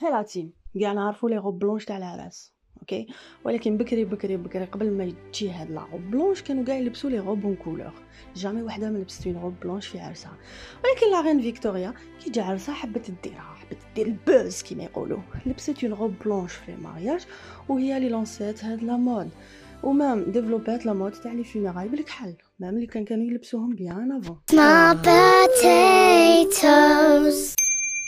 هيلاتين كاع نعرفوا les robes blanches تاع العراس okay؟ ولكن بكري بكري بكري قبل ما تجي هاد la robe blanche كانوا كاع يلبسوا les robes en couleur. jamais وحدة ما لبست une robe blanche في عرسها. ولكن la reine Victoria كي جا عرسها حبت ديرها حبت دير ال buzz كيما يقولوا. لبست une robe blanche في mariage وهي اللي لونسيت هاد la mode. و même ديفلوبات la mode تاع les funérailles بالكحل même اللي كان كانوا يلبسوهم bien avant